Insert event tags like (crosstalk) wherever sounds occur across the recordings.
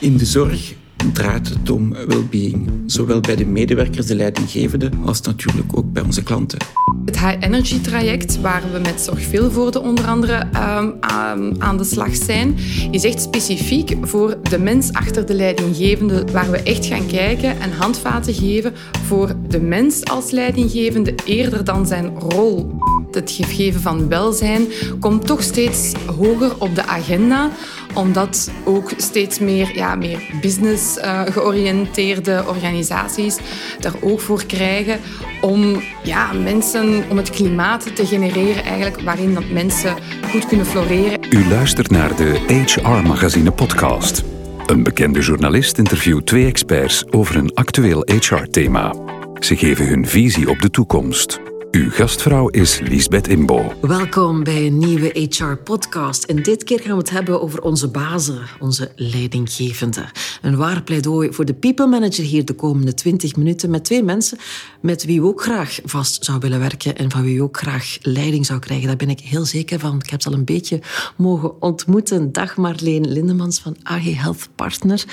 In de zorg draait het om well-being, zowel bij de medewerkers, de leidinggevende, als natuurlijk ook bij onze klanten. Het High Energy traject, waar we met Zorgveelvoorde onder andere um, aan, aan de slag zijn, is echt specifiek voor de mens achter de leidinggevende, waar we echt gaan kijken en handvaten geven voor de mens als leidinggevende eerder dan zijn rol. Het geven van welzijn komt toch steeds hoger op de agenda, omdat ook steeds meer, ja, meer business-georiënteerde organisaties daar ook voor krijgen om ja, mensen, om het klimaat te genereren eigenlijk, waarin dat mensen goed kunnen floreren. U luistert naar de HR Magazine podcast. Een bekende journalist interviewt twee experts over een actueel HR-thema. Ze geven hun visie op de toekomst. Uw gastvrouw is Lisbeth Imbo. Welkom bij een nieuwe HR-podcast. En dit keer gaan we het hebben over onze bazen, onze leidinggevende. Een waar pleidooi voor de people manager hier de komende 20 minuten met twee mensen met wie we ook graag vast zou willen werken en van wie we ook graag leiding zou krijgen. Daar ben ik heel zeker van. Ik heb ze al een beetje mogen ontmoeten. Dag Marleen Lindemans van AG Health Partner.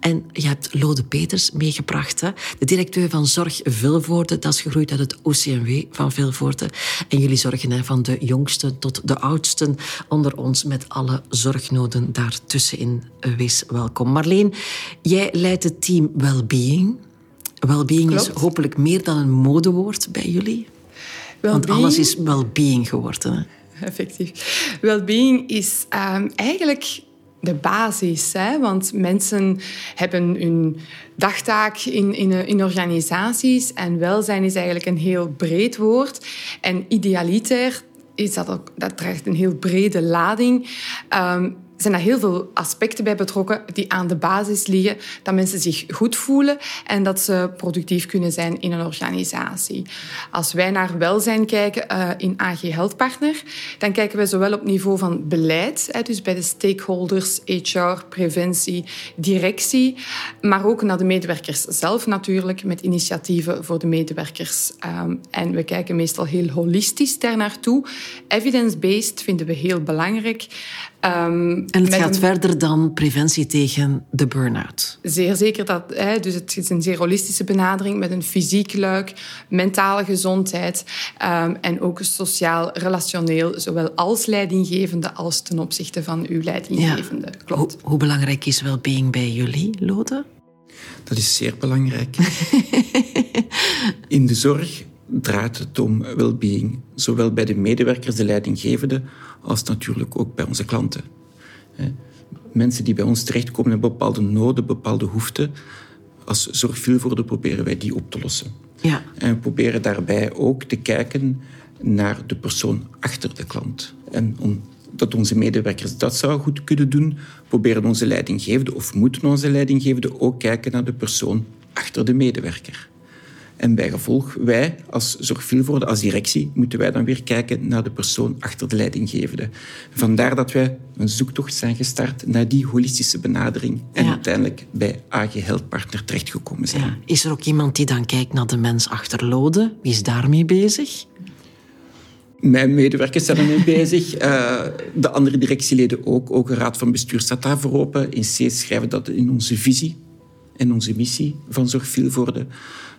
En je hebt Lode Peters meegebracht, hè? de directeur van Zorg Vilvoorde. Dat is gegroeid uit het OCMW van Vilvoorde. En jullie zorgen van de jongsten tot de oudsten onder ons met alle zorgnoden daartussenin. Wees welkom. Marleen, jij leidt het team Wellbeing. Wellbeing is hopelijk meer dan een modewoord bij jullie. Want alles is well-being geworden. Effectief. Wellbeing is um, eigenlijk de basis. Hè? Want mensen hebben hun dagtaak in, in, in, organisaties. En welzijn is eigenlijk een heel breed woord. En idealiter is dat, ook, dat draagt een heel brede lading. Um, zijn er heel veel aspecten bij betrokken die aan de basis liggen dat mensen zich goed voelen en dat ze productief kunnen zijn in een organisatie. Als wij naar welzijn kijken uh, in AG Health Partner, dan kijken we zowel op niveau van beleid, dus bij de stakeholders, HR, preventie, directie, maar ook naar de medewerkers zelf natuurlijk, met initiatieven voor de medewerkers. Um, en we kijken meestal heel holistisch daar naartoe. Evidence-based vinden we heel belangrijk. Um, en het gaat verder dan preventie tegen de burn-out? Zeer zeker. Dat, hè, dus het is een zeer holistische benadering met een fysiek luik, mentale gezondheid um, en ook sociaal, relationeel, zowel als leidinggevende als ten opzichte van uw leidinggevende. Ja. Klopt. Hoe, hoe belangrijk is well-being bij jullie, Lode? Dat is zeer belangrijk. In de zorg draait het om well-being, zowel bij de medewerkers, de leidinggevende, als natuurlijk ook bij onze klanten. Mensen die bij ons terechtkomen met bepaalde noden, bepaalde behoeften, als zorgveelvoerder proberen wij die op te lossen. Ja. En we proberen daarbij ook te kijken naar de persoon achter de klant. En omdat onze medewerkers dat zouden goed kunnen doen, proberen onze leidinggevende of moeten onze leidinggevende ook kijken naar de persoon achter de medewerker. En bij gevolg, wij als zorgveelvoerder, als directie, moeten wij dan weer kijken naar de persoon achter de leidinggevende. Vandaar dat wij een zoektocht zijn gestart naar die holistische benadering en uiteindelijk bij AG Health Partner terechtgekomen zijn. Ja. Is er ook iemand die dan kijkt naar de mens achter Lode? Wie is daarmee bezig? Mijn medewerkers zijn ermee (laughs) bezig. Uh, de andere directieleden ook. Ook een raad van bestuur staat daarvoor open. In C schrijven dat in onze visie en onze missie van Zorgveelvoorde.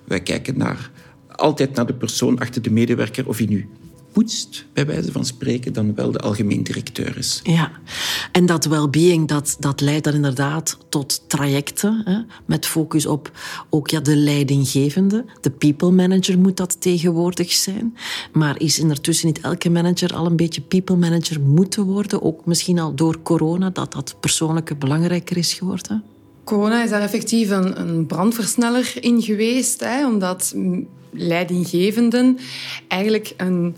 Wij kijken naar, altijd naar de persoon achter de medewerker, of hij nu poetst, bij wijze van spreken, dan wel de algemeen directeur is. Ja, en dat well-being, dat, dat leidt dan inderdaad tot trajecten, hè, met focus op ook ja, de leidinggevende. De people manager moet dat tegenwoordig zijn. Maar is intussen niet elke manager al een beetje people manager moeten worden? Ook misschien al door corona, dat dat persoonlijke belangrijker is geworden? Corona is daar effectief een, een brandversneller in geweest, hè, omdat leidinggevenden eigenlijk een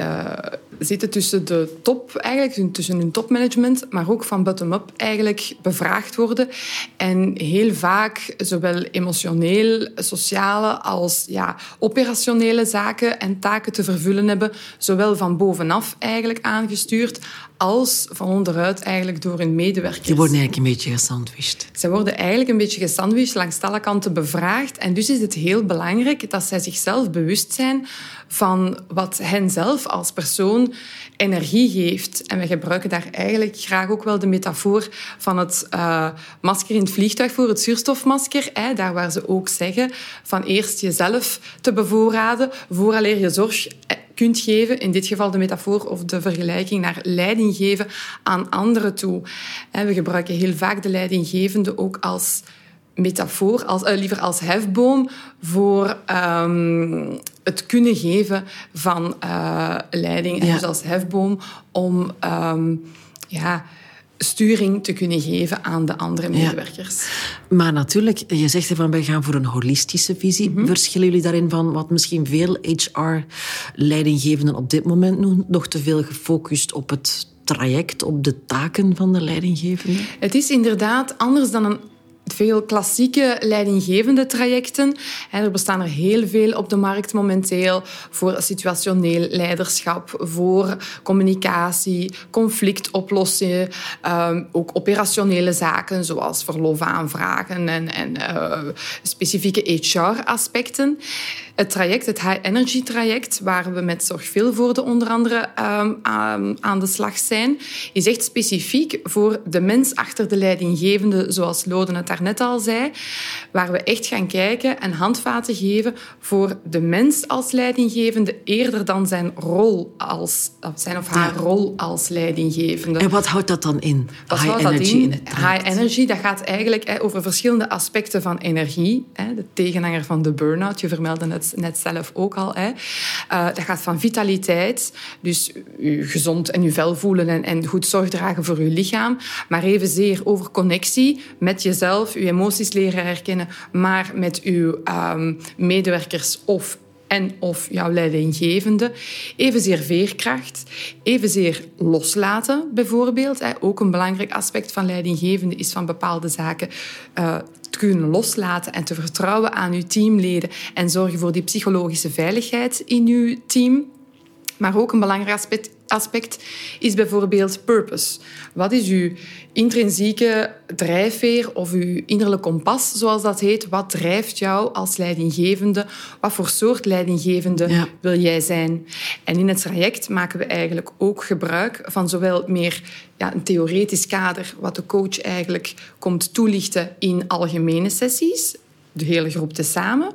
uh, zitten tussen de top, eigenlijk, tussen hun topmanagement, maar ook van bottom-up eigenlijk bevraagd worden. En heel vaak zowel emotioneel, sociale als ja, operationele zaken en taken te vervullen hebben, zowel van bovenaf eigenlijk aangestuurd, als van onderuit eigenlijk door hun medewerkers. Die worden eigenlijk een beetje gesandwiched. Ze worden eigenlijk een beetje gesandwiched, langs alle kanten bevraagd. En dus is het heel belangrijk dat zij zichzelf bewust zijn van wat hen zelf als persoon energie geeft. En we gebruiken daar eigenlijk graag ook wel de metafoor van het uh, masker in het vliegtuig voor het zuurstofmasker. Hè, daar waar ze ook zeggen van eerst jezelf te bevoorraden vooraleer je zorg eh, kunt geven, in dit geval de metafoor of de vergelijking naar leiding geven aan anderen toe. We gebruiken heel vaak de leidinggevende ook als metafoor, als, uh, liever als hefboom voor um, het kunnen geven van uh, leiding. En dus als hefboom om um, ja, sturing te kunnen geven aan de andere medewerkers. Ja. Maar natuurlijk, je zegt van wij gaan voor een holistische visie. Mm -hmm. Verschillen jullie daarin van wat misschien veel HR-leidinggevenden op dit moment nog te veel gefocust op het traject, op de taken van de leidinggevende? Het is inderdaad anders dan een veel klassieke leidinggevende trajecten. Er bestaan er heel veel op de markt momenteel voor situationeel leiderschap, voor communicatie, conflictoplossingen, ehm, ook operationele zaken zoals verlofaanvragen en, en uh, specifieke HR-aspecten. Het traject, het High Energy traject, waar we met Zorgveelvoorde onder andere um, aan, aan de slag zijn, is echt specifiek voor de mens achter de leidinggevende, zoals Loden het daarnet al zei, waar we echt gaan kijken en handvaten geven voor de mens als leidinggevende eerder dan zijn rol als, zijn of haar rol als leidinggevende. En wat houdt dat dan in? Wat High houdt energy dat in? High energy, dat gaat eigenlijk over verschillende aspecten van energie. De tegenhanger van de burn-out, je vermeldde het net zelf ook al. Hè. Uh, dat gaat van vitaliteit, dus je gezond en je vel voelen en, en goed zorg dragen voor je lichaam, maar evenzeer over connectie met jezelf, je emoties leren herkennen, maar met uw um, medewerkers of en of jouw leidinggevende. Evenzeer veerkracht, evenzeer loslaten bijvoorbeeld. Ook een belangrijk aspect van leidinggevende is van bepaalde zaken uh, kunnen loslaten en te vertrouwen aan uw teamleden en zorgen voor die psychologische veiligheid in uw team. Maar ook een belangrijk aspect, aspect is bijvoorbeeld purpose. Wat is uw intrinsieke drijfveer of uw innerlijk kompas, zoals dat heet? Wat drijft jou als leidinggevende? Wat voor soort leidinggevende wil jij zijn? En in het traject maken we eigenlijk ook gebruik van zowel meer ja, een theoretisch kader, wat de coach eigenlijk komt toelichten in algemene sessies, de hele groep tezamen.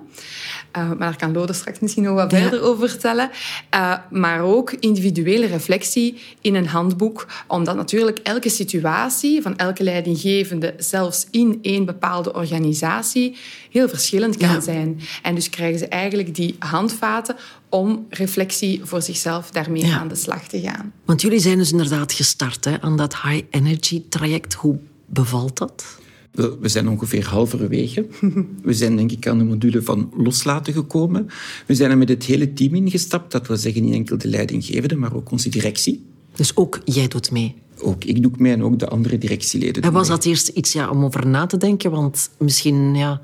Uh, maar daar kan Lode straks misschien nog wat verder over vertellen. Uh, maar ook individuele reflectie in een handboek. Omdat natuurlijk elke situatie van elke leidinggevende, zelfs in één bepaalde organisatie, heel verschillend kan ja. zijn. En dus krijgen ze eigenlijk die handvaten om reflectie voor zichzelf daarmee ja. aan de slag te gaan. Want jullie zijn dus inderdaad gestart hè, aan dat high energy traject. Hoe bevalt dat? We zijn ongeveer halverwege. (laughs) We zijn denk ik aan de module van loslaten gekomen. We zijn er met het hele team ingestapt. Dat wil zeggen niet enkel de leidinggevende, maar ook onze directie. Dus ook jij doet mee? Ook ik doe mee en ook de andere directieleden. En was dat eerst iets ja, om over na te denken? Want misschien ja,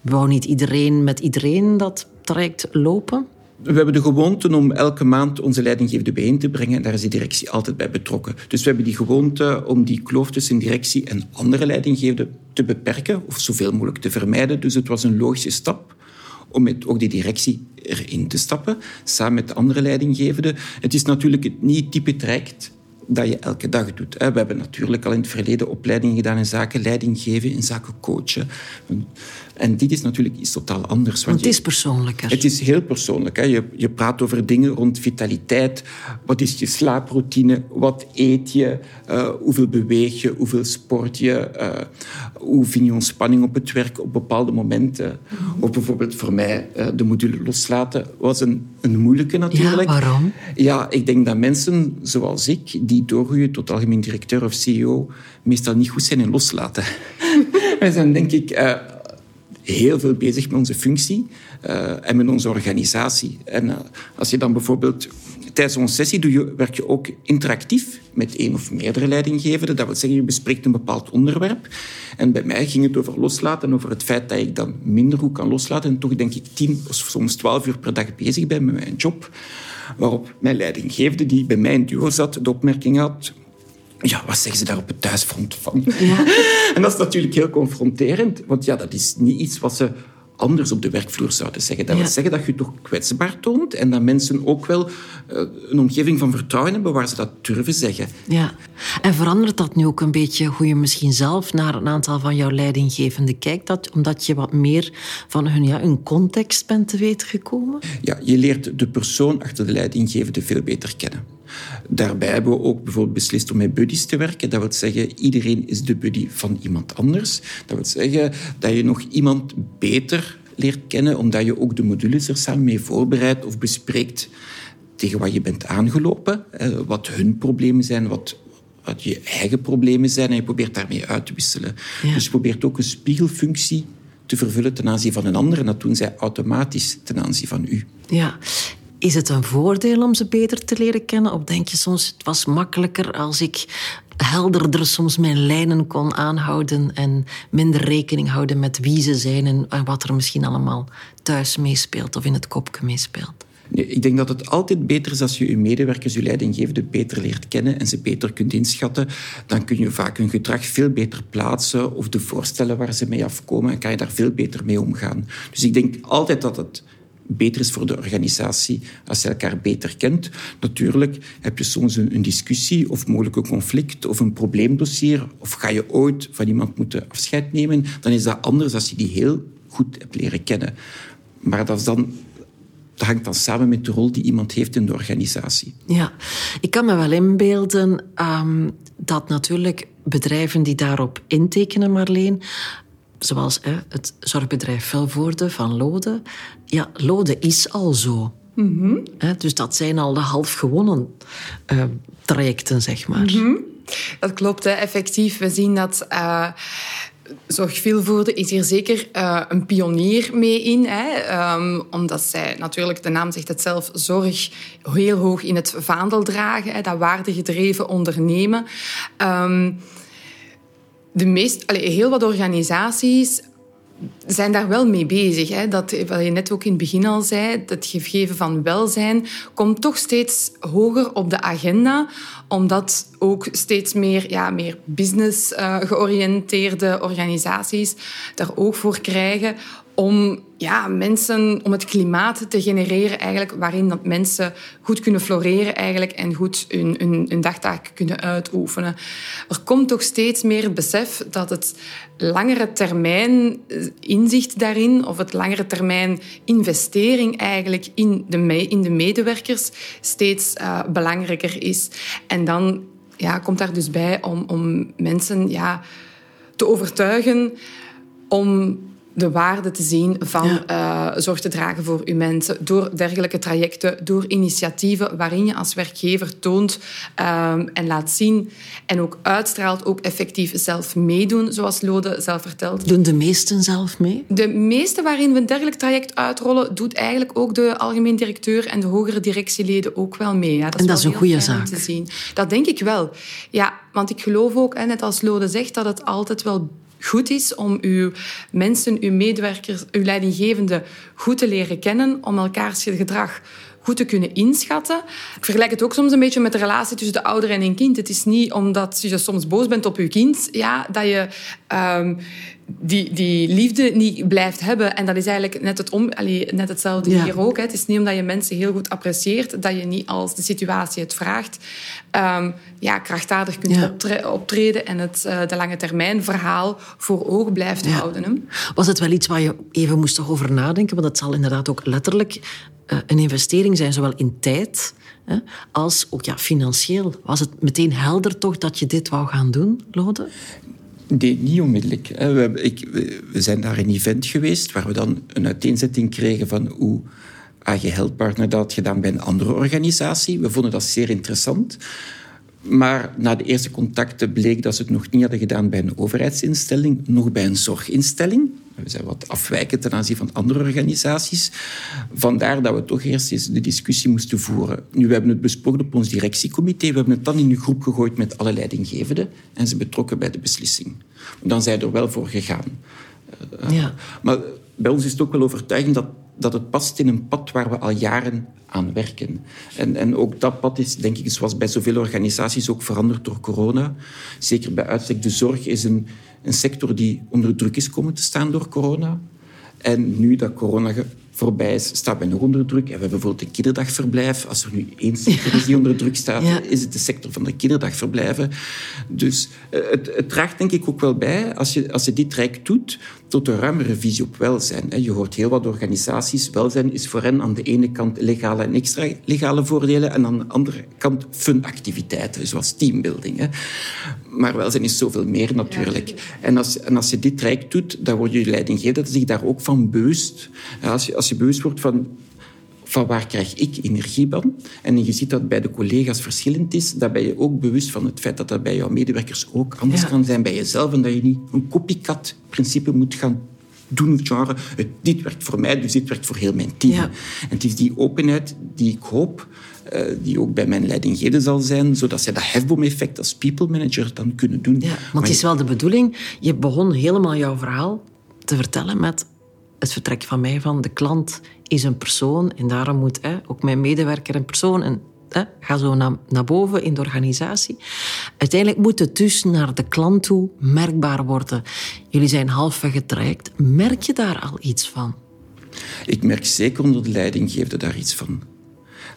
wou niet iedereen met iedereen dat traject lopen? We hebben de gewoonte om elke maand onze leidinggevende bijeen te brengen. En daar is de directie altijd bij betrokken. Dus we hebben die gewoonte om die kloof tussen directie en andere leidinggevenden te beperken of zoveel mogelijk te vermijden. Dus het was een logische stap om met ook die directie erin te stappen, samen met de andere leidinggevenden. Het is natuurlijk niet type traject dat je elke dag doet. We hebben natuurlijk al in het verleden opleidingen gedaan in zaken leiding geven, in zaken coachen. En dit is natuurlijk iets totaal anders. Want het is persoonlijker. Het is heel persoonlijk. Hè. Je, je praat over dingen rond vitaliteit. Wat is je slaaproutine? Wat eet je? Uh, hoeveel beweeg je? Hoeveel sport je? Uh, hoe vind je ontspanning op het werk op bepaalde momenten? Mm. Of bijvoorbeeld voor mij uh, de module loslaten was een, een moeilijke natuurlijk. Ja, waarom? Ja, ik denk dat mensen zoals ik, die doorgroeien tot algemeen directeur of CEO, meestal niet goed zijn in loslaten. (laughs) Wij zijn denk ik heel veel bezig met onze functie uh, en met onze organisatie. En uh, als je dan bijvoorbeeld tijdens onze sessie doe je, werk je ook interactief met één of meerdere leidinggevenden. Dat wil zeggen, je bespreekt een bepaald onderwerp. En bij mij ging het over loslaten en over het feit dat ik dan minder goed kan loslaten. En toch denk ik tien of soms twaalf uur per dag bezig ben met mijn job. Waarop mijn leidinggevende, die bij mij in duo zat, de opmerking had ja, wat zeggen ze daar op het thuisfront van? Ja. (laughs) en dat is natuurlijk heel confronterend, want ja, dat is niet iets wat ze anders op de werkvloer zouden zeggen. Dat wil zeggen dat je je toch kwetsbaar toont en dat mensen ook wel uh, een omgeving van vertrouwen hebben waar ze dat durven zeggen. Ja, en verandert dat nu ook een beetje hoe je misschien zelf naar een aantal van jouw leidinggevenden kijkt, dat, omdat je wat meer van hun, ja, hun context bent te weten gekomen? Ja, je leert de persoon achter de leidinggevende veel beter kennen. Daarbij hebben we ook bijvoorbeeld beslist om met buddies te werken. Dat wil zeggen, iedereen is de buddy van iemand anders. Dat wil zeggen dat je nog iemand beter leert kennen, omdat je ook de modules er samen mee voorbereidt of bespreekt tegen wat je bent aangelopen, wat hun problemen zijn, wat, wat je eigen problemen zijn, en je probeert daarmee uit te wisselen. Dus je probeert ook een spiegelfunctie te vervullen ten aanzien van een ander, en dat doen zij automatisch ten aanzien van u. Ja, is het een voordeel om ze beter te leren kennen? Of denk je soms, het was makkelijker als ik helderder soms mijn lijnen kon aanhouden en minder rekening houden met wie ze zijn en wat er misschien allemaal thuis meespeelt of in het kopje meespeelt? Ik denk dat het altijd beter is als je je medewerkers, je leidinggevende, beter leert kennen en ze beter kunt inschatten. Dan kun je vaak hun gedrag veel beter plaatsen of de voorstellen waar ze mee afkomen en kan je daar veel beter mee omgaan. Dus ik denk altijd dat het beter is voor de organisatie als je elkaar beter kent. Natuurlijk heb je soms een, een, discussie of mogelijk een conflict of een probleemdossier of ga je ooit van iemand moeten afscheid nemen, dan is dat anders als je die heel goed hebt leren kennen. Maar dat, is dan, dat hangt dan samen met de rol die iemand heeft in de organisatie. Ja, ik kan me wel inbeelden um, dat natuurlijk bedrijven die daarop intekenen, Marleen, zoals hè, het zorgbedrijf Velvoorde van Lode. Ja, Lode is al zo. Mm dus dat zijn al de half gewonnen uh, trajecten, zeg maar. Mm Dat klopt, hè. effectief. We zien dat... Uh, Zorgveelvoorde is hier zeker uh, een pionier mee in. Hè, um, omdat zij natuurlijk, de naam zegt het zelf, zorg heel hoog in het vaandel dragen. Hè, dat waardegedreven ondernemen. Um, de meest, allez, heel wat organisaties zijn daar wel mee bezig. Hè. Dat, wat je net ook in het begin al zei, het gegeven van welzijn komt toch steeds hoger op de agenda, omdat ook steeds meer, ja, meer business-georiënteerde uh, organisaties daar oog voor krijgen om ja, mensen, om het klimaat te genereren eigenlijk, waarin dat mensen goed kunnen floreren eigenlijk, en goed hun, hun, dagtaak kunnen uitoefenen. Er komt toch steeds meer het besef dat het langere termijn eh, inzicht daarin, of het langere termijn investering eigenlijk in de, in de medewerkers, steeds uh, belangrijker is. En dan ja, komt daar dus bij om, om mensen ja, te overtuigen om de waarde te zien van ja. uh, zorg te dragen voor uw mensen. Door dergelijke trajecten, door initiatieven waarin je als werkgever toont um, en laat zien en ook uitstraalt, ook effectief zelf meedoen, zoals Lode zelf vertelt. Doen de meesten zelf mee? De meeste waarin we een dergelijk traject uitrollen, doet eigenlijk ook de algemeen directeur en de hogere directieleden ook wel mee. Ja, dat is en dat is een goede zaak. Te zien. Dat denk ik wel. Ja, want ik geloof ook, net als Lode zegt, dat het altijd wel goed is om uw mensen, uw medewerkers, uw leidinggevende goed te leren kennen, om elkaars gedrag goed te kunnen inschatten. Ik vergelijk het ook soms een beetje met de relatie tussen de ouder en een kind. Het is niet omdat je soms boos bent op je kind, ja, dat je um, die, die liefde niet blijft hebben. En dat is eigenlijk net, het om, allee, net hetzelfde hier ook. Hè. Het is niet omdat je mensen heel goed apprecieert, dat je niet als de situatie het vraagt, um, ja, krachtdadig kunt ja. optreden en het uh, de lange termijn verhaal voor ogen blijft ja. houden. Hè. Was het wel iets waar je even moest over nadenken? Want het zal inderdaad ook letterlijk uh, een investering zijn, zowel in tijd hè, als ook ja, financieel. Was het meteen helder toch dat je dit wou gaan doen, Lode? Nee, niet onmiddellijk. We, zijn naar een event geweest waar we dan een uiteenzetting kregen van hoe AG Healthpartner dat had gedaan bij een andere organisatie. We vonden dat zeer interessant. Maar na de eerste contacten bleek dat ze het nog niet hadden gedaan bij een overheidsinstelling, nog bij een zorginstelling. We zijn wat afwijkend ten aanzien van andere organisaties. Vandaar dat we toch eerst eens de discussie moesten voeren. Nu, we hebben het besproken op ons directiecomité. We hebben het dan in een groep gegooid met alle leidinggevenden en ze betrokken bij de beslissing. Dan zijn er wel voor gegaan. Ja. Maar bij ons is het ook wel overtuigend dat dat het past in een pad waar we al jaren aan werken. En, en ook dat pad is, denk ik, zoals bij zoveel organisaties, ook veranderd door corona. Zeker bij uitstek de zorg is een, een sector die onder druk is komen te staan door corona. En nu dat corona voorbij is, staat men nog onder druk. En we hebben bijvoorbeeld een kinderdagverblijf. Als er nu één sector is die onder druk staat, is het de sector van de kinderdagverblijven. Dus eh, het, het, draagt denk ik ook wel bij, als je, als je dit traject doet, tot een ruimere visie op welzijn. Je hoort heel wat organisaties. Welzijn is voor hen aan de ene kant legale en extra legale voordelen en aan de andere kant fun-activiteiten, zoals teambuilding. Maar welzijn is zoveel meer natuurlijk. En als, en als je dit traject doet, dan word je leidinggevende zich daar ook van bewust. Als je, als je bewust wordt van van waar krijg ik energie van? En je ziet dat bij de collega's verschillend is. Dan ben je ook bewust van het feit dat dat bij jouw medewerkers ook anders kan zijn bij jezelf. En dat je niet een copycat-principe moet gaan doen. Genre, dit werkt voor mij, dus dit werkt voor heel mijn team. En het is die openheid die ik hoop uh, die ook bij mijn leidinggevende zal zijn, zodat zij dat hefboom-effect als people manager dan kunnen doen. Ja, want het is wel de bedoeling, je begon helemaal jouw verhaal te vertellen met het vertrek van mij van de klant is een persoon en daarom moet hè, ook mijn medewerker een persoon en hè, ga zo naar, naar boven in de organisatie. Uiteindelijk moet het dus naar de klant toe merkbaar worden. Jullie zijn halfweg getraject. Merk je daar al iets van? Ik merk zeker onder de leidinggevende daar iets van.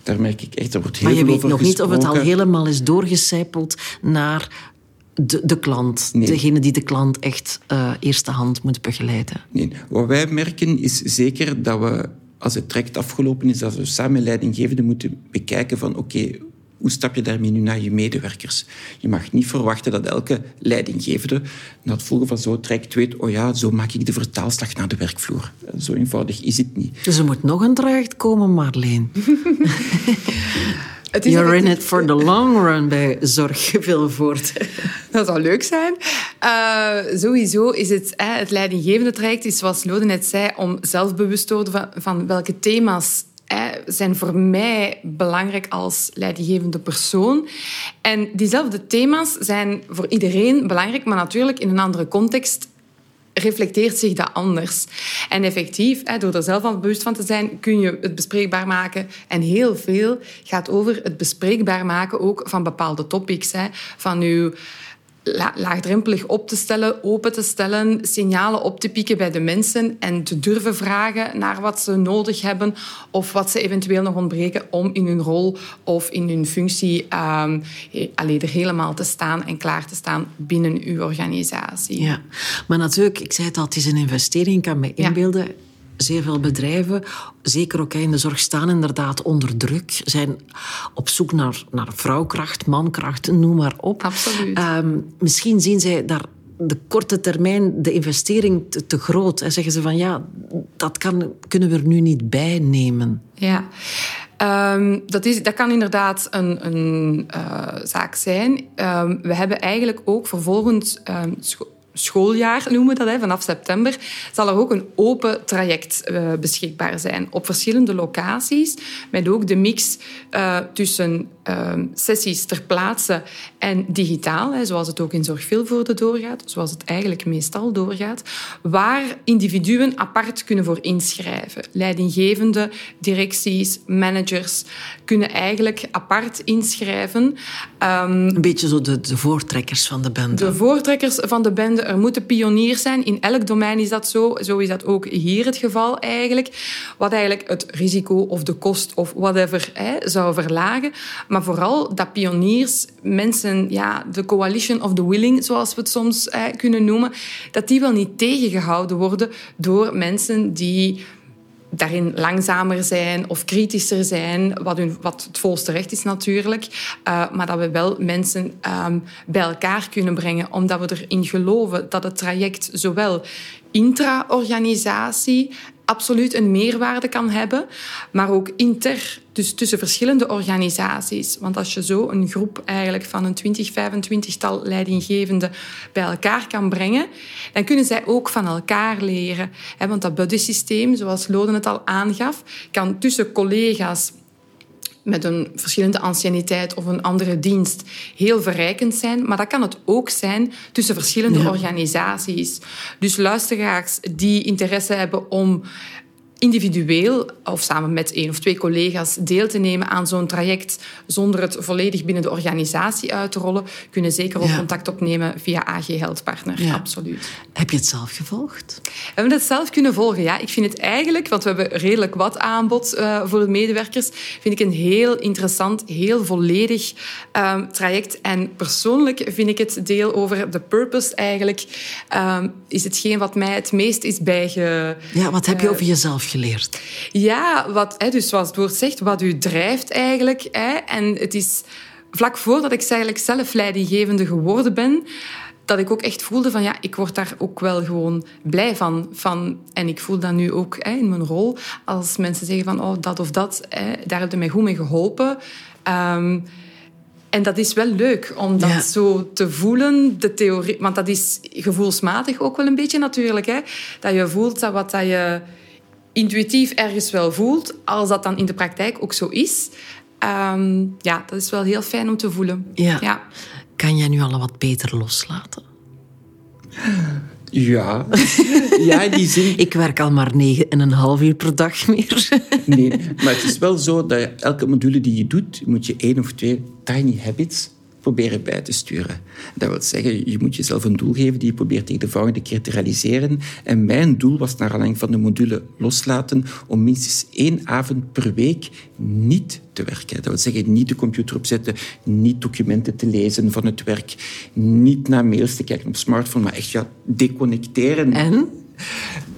Daar merk ik echt, er wordt heel maar je weet nog niet of het al helemaal is doorgecijpeld naar de, de klant, degene die de klant echt uh, eerste hand moet begeleiden. Nee, wat wij merken is zeker dat we, als het traject afgelopen is, dat we samen leidinggevende moeten bekijken van oké, hoe stap je daarmee nu naar je medewerkers? Je mag niet verwachten dat elke leidinggevende na het volgen van zo'n traject weet, oh ja, zo maak ik de vertaalslag naar de werkvloer. Zo eenvoudig is het niet. Dus er moet nog een traject komen, Marleen. (laughs) Het You're in it for the long run bij Zorg voort. (laughs) Dat zou leuk zijn. Uh, sowieso is het, hè, het leidinggevende traject, is zoals Lode net zei, om zelfbewust te worden van, van welke thema's hè, zijn voor mij belangrijk als leidinggevende persoon. En diezelfde thema's zijn voor iedereen belangrijk, maar natuurlijk in een andere context reflecteert zich dat anders. En effectief, door er zelf al bewust van te zijn, kun je het bespreekbaar maken. En heel veel gaat over het bespreekbaar maken ook van bepaalde topics. Van uw laagdrempelig op te stellen, open te stellen, signalen op te pikken bij de mensen en te durven vragen naar wat ze nodig hebben of wat ze eventueel nog ontbreken om in hun rol of in hun functie um, er helemaal te staan en klaar te staan binnen uw organisatie. Ja, maar natuurlijk, ik zei het al, het is een investering, ik kan me inbeelden zeer veel bedrijven, zeker ook in de zorg, staan inderdaad onder druk. Zijn op zoek naar, naar vrouwkracht, mankracht, noem maar op. Absoluut. Ehm, misschien zien zij daar de korte termijn de investering te, te, groot. En zeggen ze van ja, dat kan, kunnen we er nu niet bij nemen. Ja. Um, dat, is, dat kan inderdaad een, een uh, zaak zijn. Um, we hebben eigenlijk ook vervolgens um, schooljaar noemen we dat, hè, vanaf september, zal er ook een open traject uh, beschikbaar zijn op verschillende locaties, met ook de mix uh, tussen uh, sessies ter plaatse en digitaal, hè, zoals het ook in Zorgveelvoorde doorgaat, zoals het eigenlijk meestal doorgaat, waar individuen apart kunnen voor inschrijven. Leidinggevende, directies, managers kunnen eigenlijk apart inschrijven. Um, een beetje zo de, de voortrekkers van de bende. De voortrekkers van de bende er moeten pioniers zijn. In elk domein is dat zo. Zo is dat ook hier het geval eigenlijk. Wat eigenlijk het risico of de kost of whatever hè, zou verlagen. Maar vooral dat pioniers, mensen, ja, de coalition of the willing, zoals we het soms kunnen noemen, dat die wel niet tegengehouden worden door mensen die daarin langzamer zijn of kritischer zijn, wat, hun, wat het volste recht is natuurlijk. Uh, maar dat we wel mensen um, bij elkaar kunnen brengen, omdat we erin geloven dat het traject zowel intra-organisatie absoluut een meerwaarde kan hebben, maar ook inter, dus tussen verschillende organisaties. Want als je zo een groep eigenlijk van een 20, 25-tal leidinggevenden bij elkaar kan brengen, dan kunnen zij ook van elkaar leren. Want dat buddy-systeem, zoals Loden het al aangaf, kan tussen collega's met een verschillende anciëniteit of een andere dienst heel verrijkend zijn. Maar dat kan het ook zijn tussen verschillende organisaties. Dus luisteraars die interesse hebben om individueel of samen met één of twee collega's deel te nemen aan zo'n traject zonder het volledig binnen de organisatie uit te rollen, kunnen zeker ook contact opnemen via AG Health Partner. Absoluut. Heb je het zelf gevolgd? We hebben het zelf kunnen volgen, ja. Ik vind het eigenlijk, want we hebben redelijk wat aanbod uh, voor de medewerkers, vind ik een heel interessant, heel volledig um, traject. En persoonlijk vind ik het deel over de purpose eigenlijk, um, is hetgeen wat mij het meest is bijge... Ja, wat heb je uh, over jezelf geleerd? Ja, wat, hè, dus zoals het woord zegt, wat u drijft eigenlijk. Hè, en het is vlak voordat ik eigenlijk zelf leidinggevende geworden ben, dat ik ook echt voelde van ja, ik word daar ook wel gewoon blij van. van en ik voel dat nu ook hè, in mijn rol. Als mensen zeggen van oh, dat of dat, hè, daar heb je mij goed mee geholpen. Um, en dat is wel leuk om dat ja. zo te voelen, de theorie. Want dat is gevoelsmatig ook wel een beetje natuurlijk. Hè? Dat je voelt dat wat dat je intuïtief ergens wel voelt, als dat dan in de praktijk ook zo is. Um, ja, dat is wel heel fijn om te voelen. Ja. ja. Kan jij nu al wat beter loslaten? Ja, (laughs) ja in die zin. Ik werk al maar negen en een half uur per dag meer. Nee, maar het is wel zo dat elke module die je doet, moet je één of twee tiny habits proberen bij te sturen. Dat wil zeggen, je moet jezelf een doel geven die je probeert tegen de volgende keer te realiseren. En mijn doel was naar aanleiding van de module loslaten om minstens één avond per week niet te werken. Dat wil zeggen, niet de computer opzetten, niet documenten te lezen van het werk, niet naar mails te kijken op smartphone, maar echt ja, deconnecteren. En?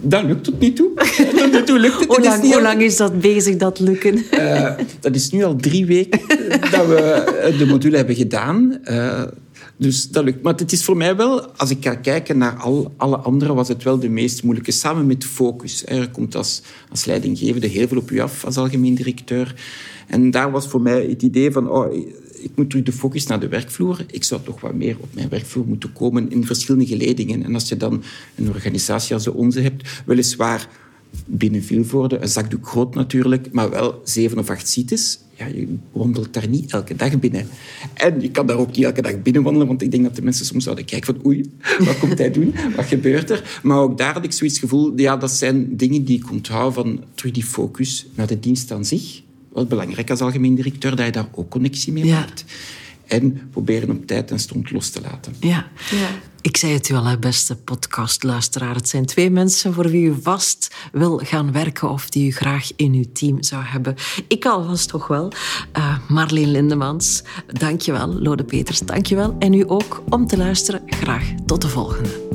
Dat lukt tot niet toe. (laughs) Tot nu toe lukt het. Hoe lang, hoe lang is dat bezig, dat lukken? Uh, dat is nu al drie weken dat we de module hebben gedaan. Uh, dus dat lukt. Maar het is voor mij wel, als ik ga kijken naar al, alle anderen, was het wel de meest moeilijke. Samen met focus. Er komt als, als leidinggevende heel veel op u af, als algemeen directeur. En daar was voor mij het idee van... Oh, ik moet terug de focus naar de werkvloer. Ik zou toch wat meer op mijn werkvloer moeten komen in verschillende geledingen. En als je dan een organisatie als onze hebt, weliswaar binnen Vilvoorde, een zakdoek groot natuurlijk, maar wel zeven of acht sites. Ja, je wandelt daar niet elke dag binnen. En je kan daar ook niet elke dag binnen wandelen, want ik denk dat de mensen soms zouden kijken van oei, wat komt hij doen? (laughs) Wat gebeurt er? Maar ook daar had ik zoiets gevoel, ja, dat zijn dingen die ik onthoud van terug die focus naar de dienst aan zich wel belangrijk als algemeen directeur dat je daar ook connectie mee Ja. maakt. En proberen op tijd en stond los te laten. Ja. Ja. Ik zei het u al, hè, beste podcastluisteraar. Het zijn twee mensen voor wie u vast wil gaan werken of die u graag in uw team zou hebben. Ik alvast toch wel. Uh, Marleen Lindemans, dankjewel. Lode Peters, dankjewel. En u ook om te luisteren. Graag tot de volgende.